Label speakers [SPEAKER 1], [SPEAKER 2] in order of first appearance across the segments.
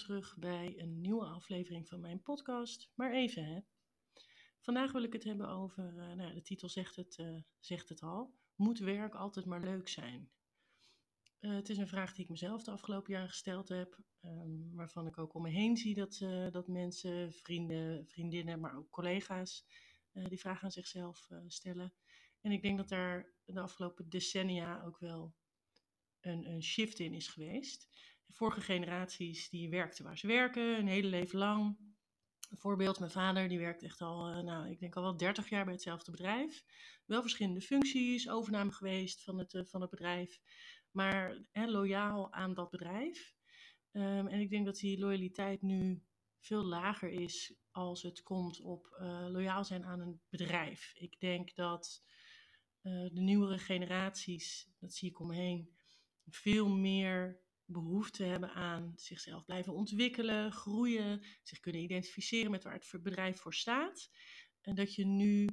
[SPEAKER 1] Terug bij een nieuwe aflevering van mijn podcast. Maar even hè. Vandaag wil ik het hebben over, uh, nou, de titel zegt het, uh, zegt het al, moet werk altijd maar leuk zijn? Uh, het is een vraag die ik mezelf de afgelopen jaren gesteld heb, um, waarvan ik ook om me heen zie dat, dat mensen, vrienden, vriendinnen, maar ook collega's die vraag aan zichzelf stellen. En ik denk dat daar de afgelopen decennia ook wel een, een shift in is geweest vorige generaties die werkten waar ze werken, een hele leven lang. Een voorbeeld, mijn vader die werkt echt al, eh, nou, ik denk al wel 30 jaar bij hetzelfde bedrijf. Wel verschillende functies, overname geweest van het, eh, van het bedrijf, maar loyaal aan dat bedrijf. Um, en ik denk dat die loyaliteit nu veel lager is als het komt op uh, loyaal zijn aan een bedrijf. Ik denk dat de nieuwere generaties, dat zie ik om me heen, veel meer behoefte hebben aan zichzelf blijven ontwikkelen, groeien, zich kunnen identificeren met waar het bedrijf voor staat. En dat je nu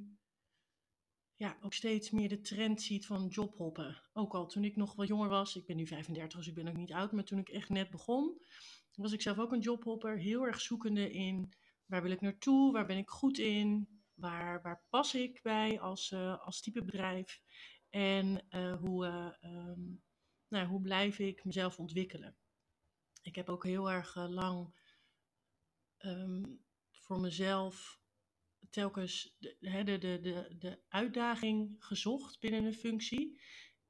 [SPEAKER 1] ja, ook steeds meer de trend ziet van jobhoppen. Ook al toen ik nog wat jonger was, ik ben nu 35, dus ik ben ook niet oud, maar toen ik echt net begon, was ik zelf ook een jobhopper, heel erg zoekende in waar wil ik naartoe, waar ben ik goed in, waar, waar pas ik bij als, uh, als type bedrijf en uh, hoe, uh, um, nou, hoe blijf ik mezelf ontwikkelen? Ik heb ook heel erg uh, lang um, voor mezelf telkens de, de, de, de, uitdaging gezocht binnen een functie.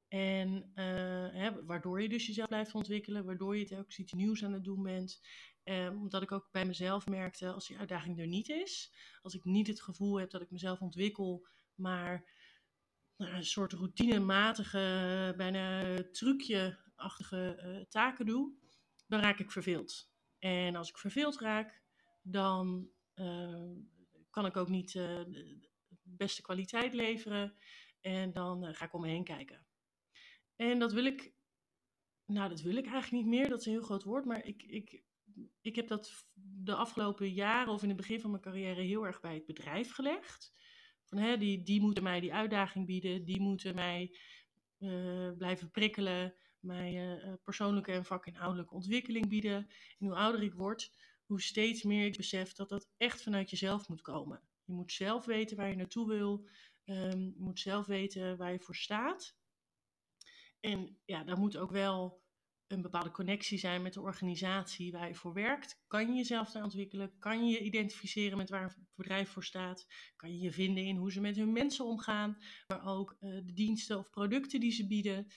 [SPEAKER 1] En uh, hè, waardoor je dus jezelf blijft ontwikkelen, waardoor je telkens iets nieuws aan het doen bent. Um, omdat ik ook bij mezelf merkte, als die uitdaging er niet is, als ik niet het gevoel heb dat ik mezelf ontwikkel, maar nou, een soort routinematige, bijna trucje-achtige uh, taken doe, dan raak ik verveeld. En als ik verveeld raak, dan uh, kan ik ook niet uh, de beste kwaliteit leveren. En dan ga ik om me heen kijken. En dat wil ik, nou dat wil ik eigenlijk niet meer, dat is een heel groot woord, maar ik, ik, ik heb dat de afgelopen jaren of in het begin van mijn carrière heel erg bij het bedrijf gelegd. Hè, die, die moeten mij die uitdaging bieden, die moeten mij uh, blijven prikkelen, mij uh, persoonlijke en vakinhoudelijke ontwikkeling bieden. En hoe ouder ik word, hoe steeds meer ik besef dat dat echt vanuit jezelf moet komen. Je moet zelf weten waar je naartoe wil, um, je moet zelf weten waar je voor staat. En ja, daar moet ook wel een bepaalde connectie zijn met de organisatie waar je voor werkt. Kan je jezelf daar ontwikkelen? Kan je identificeren met waar het bedrijf voor staat? Kan je je vinden in hoe ze met hun mensen omgaan, maar ook uh, de diensten of producten die ze bieden?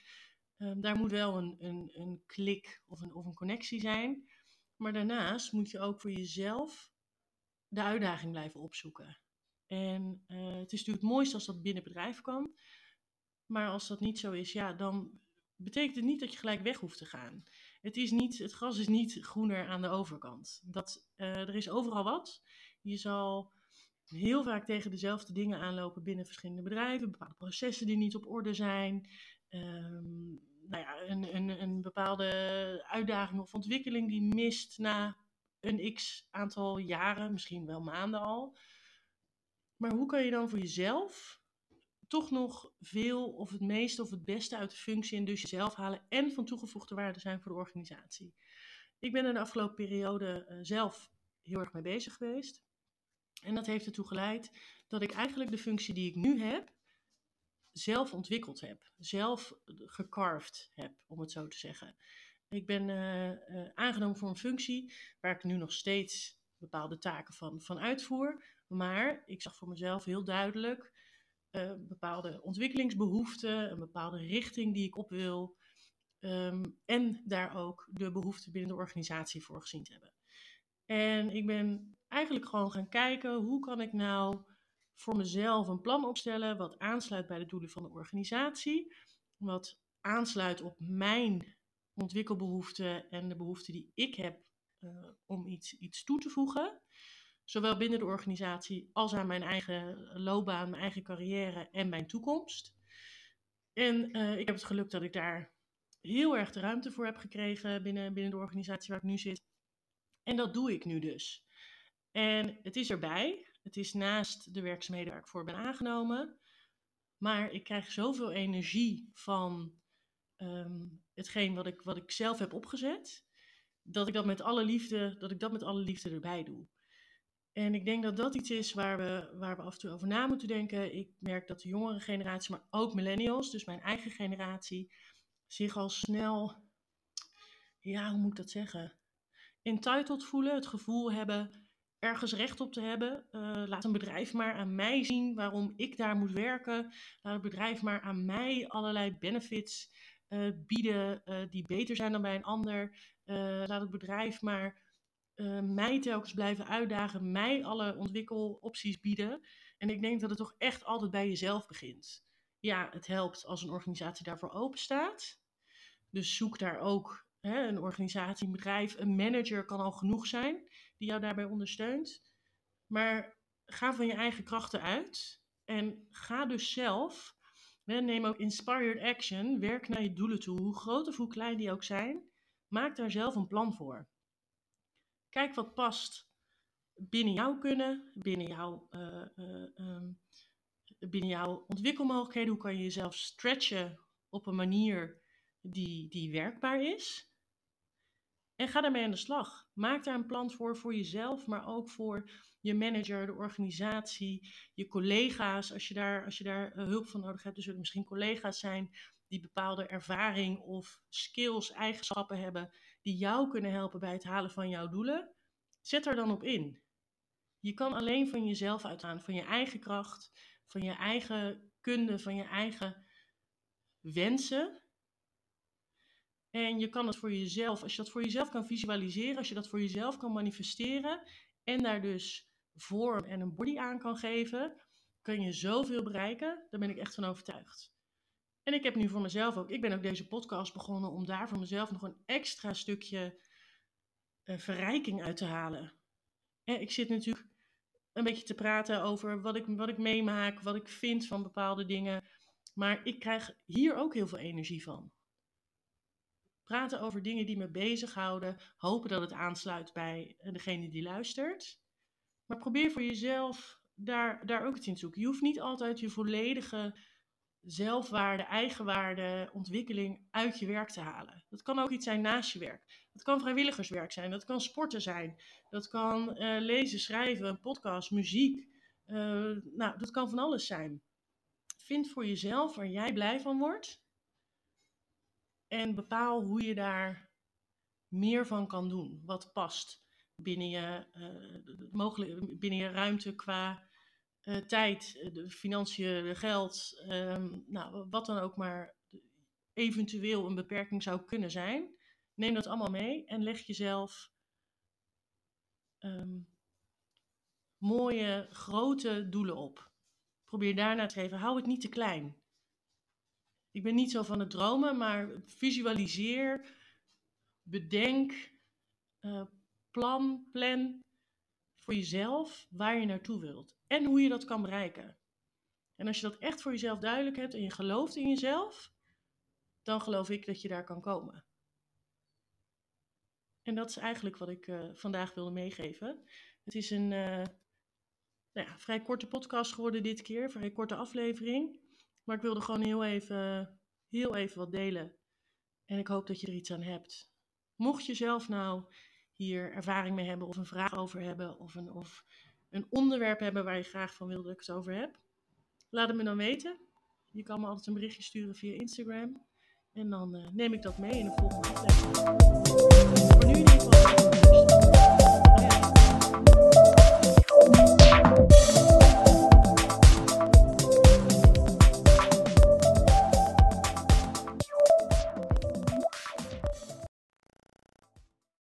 [SPEAKER 1] Um, daar moet wel een, een, een klik of een, of een connectie zijn. Maar daarnaast moet je ook voor jezelf de uitdaging blijven opzoeken. En uh, het is natuurlijk het mooiste als dat binnen bedrijf kan. Maar als dat niet zo is, ja, dan betekent het niet dat je gelijk weg hoeft te gaan. Het, is niet, het gras is niet groener aan de overkant. Dat, uh, er is overal wat. Je zal heel vaak tegen dezelfde dingen aanlopen binnen verschillende bedrijven. Bepaalde processen die niet op orde zijn. Um, nou ja, een, een, een bepaalde uitdaging of ontwikkeling die mist na een x aantal jaren, misschien wel maanden al. Maar hoe kan je dan voor jezelf toch nog veel of het meeste of het beste uit de functie en dus jezelf halen en van toegevoegde waarde zijn voor de organisatie. Ik ben er de afgelopen periode uh, zelf heel erg mee bezig geweest. En dat heeft ertoe geleid dat ik eigenlijk de functie die ik nu heb, zelf ontwikkeld heb. Zelf gecarved heb, om het zo te zeggen. Ik ben uh, aangenomen voor een functie waar ik nu nog steeds bepaalde taken van, van uitvoer. Maar ik zag voor mezelf heel duidelijk uh, bepaalde ontwikkelingsbehoeften, een bepaalde richting die ik op wil. Um, en daar ook de behoeften binnen de organisatie voor gezien te hebben. En ik ben eigenlijk gewoon gaan kijken hoe kan ik nou voor mezelf een plan opstellen wat aansluit bij de doelen van de organisatie, wat aansluit op mijn ontwikkelbehoeften en de behoeften die ik heb uh, om iets, iets toe te voegen. Zowel binnen de organisatie als aan mijn eigen loopbaan, mijn eigen carrière en mijn toekomst. En uh, ik heb het geluk dat ik daar heel erg de ruimte voor heb gekregen binnen, binnen de organisatie waar ik nu zit. En dat doe ik nu dus. En het is erbij. Het is naast de werkzaamheden waar ik voor ben aangenomen. Maar ik krijg zoveel energie van um, hetgeen wat ik, wat ik zelf heb opgezet. dat ik dat met alle liefde, dat ik dat met alle liefde erbij doe. En ik denk dat dat iets is waar we, waar we af en toe over na moeten denken. Ik merk dat de jongere generatie, maar ook millennials, dus mijn eigen generatie, zich al snel, ja, hoe moet ik dat zeggen? Entitled voelen, het gevoel hebben ergens recht op te hebben. Uh, laat een bedrijf maar aan mij zien waarom ik daar moet werken. Laat het bedrijf maar aan mij allerlei benefits uh, bieden uh, die beter zijn dan bij een ander. laat het bedrijf maar mij telkens blijven uitdagen, mij alle ontwikkelopties bieden. En ik denk dat het toch echt altijd bij jezelf begint. Ja, het helpt als een organisatie daarvoor open staat. Dus zoek daar ook hè, een organisatie, een bedrijf, een manager kan al genoeg zijn die jou daarbij ondersteunt. Maar ga van je eigen krachten uit en ga dus zelf, neem ook inspired action, werk naar je doelen toe, hoe groot of hoe klein die ook zijn. Maak daar zelf een plan voor. Kijk wat past binnen jouw kunnen, binnen jouw, uh, uh, um, binnen jouw ontwikkelmogelijkheden. Hoe kan je jezelf stretchen op een manier die, die werkbaar is? En ga daarmee aan de slag. Maak daar een plan voor, voor jezelf, maar ook voor je manager, de organisatie, je collega's. Als je daar, als je daar eh, hulp van nodig hebt, er zullen misschien collega's zijn die bepaalde ervaring of skills, eigenschappen hebben, die jou kunnen helpen bij het halen van jouw doelen. Zet er dan op in. Je kan alleen van jezelf uitgaan, van je eigen kracht, van je eigen kunde, van je eigen wensen. En je kan het voor jezelf, als je dat voor jezelf kan visualiseren, als je dat voor jezelf kan manifesteren en daar dus vorm en een body aan kan geven, kan je zoveel bereiken. Daar ben ik echt van overtuigd. En ik heb nu voor mezelf ook, ik ben ook deze podcast begonnen om daar voor mezelf nog een extra stukje uh, verrijking uit te halen. En ik zit natuurlijk een beetje te praten over wat ik, wat ik meemaak, wat ik vind van bepaalde dingen. Maar ik krijg hier ook heel veel energie van. Praten over dingen die me bezighouden. Hopen dat het aansluit bij degene die luistert. Maar probeer voor jezelf daar, daar ook iets in te zoeken. Je hoeft niet altijd je volledige zelfwaarde, eigenwaarde, ontwikkeling uit je werk te halen. Dat kan ook iets zijn naast je werk. Dat kan vrijwilligerswerk zijn, dat kan sporten zijn, dat kan uh, lezen, schrijven, podcast, muziek. Uh, nou, dat kan van alles zijn. Vind voor jezelf waar jij blij van wordt en bepaal hoe je daar meer van kan doen. Wat past binnen je, uh, mogelijk, binnen je ruimte qua uh, tijd, de financiën, geld, um, nou, wat dan ook maar eventueel een beperking zou kunnen zijn. Neem dat allemaal mee en leg jezelf um, mooie, grote doelen op. Probeer daarna te geven. Hou het niet te klein. Ik ben niet zo van het dromen, maar visualiseer, bedenk, uh, plan, plan voor jezelf waar je naartoe wilt en hoe je dat kan bereiken. En als je dat echt voor jezelf duidelijk hebt en je gelooft in jezelf, dan geloof ik dat je daar kan komen. En dat is eigenlijk wat ik uh, vandaag wilde meegeven. Het is een uh, nou ja, vrij korte podcast geworden dit keer, vrij korte aflevering. Maar ik wilde gewoon heel even, heel even wat delen. En ik hoop dat je er iets aan hebt. Mocht je zelf nou hier ervaring mee hebben of een vraag over hebben of een, of een onderwerp hebben waar je graag van wil dat ik het over heb. Laat het me dan weten. Je kan me altijd een berichtje sturen via Instagram. En dan eh, neem ik dat mee in de volgende aflevering. Voor nu in ieder geval. Eh,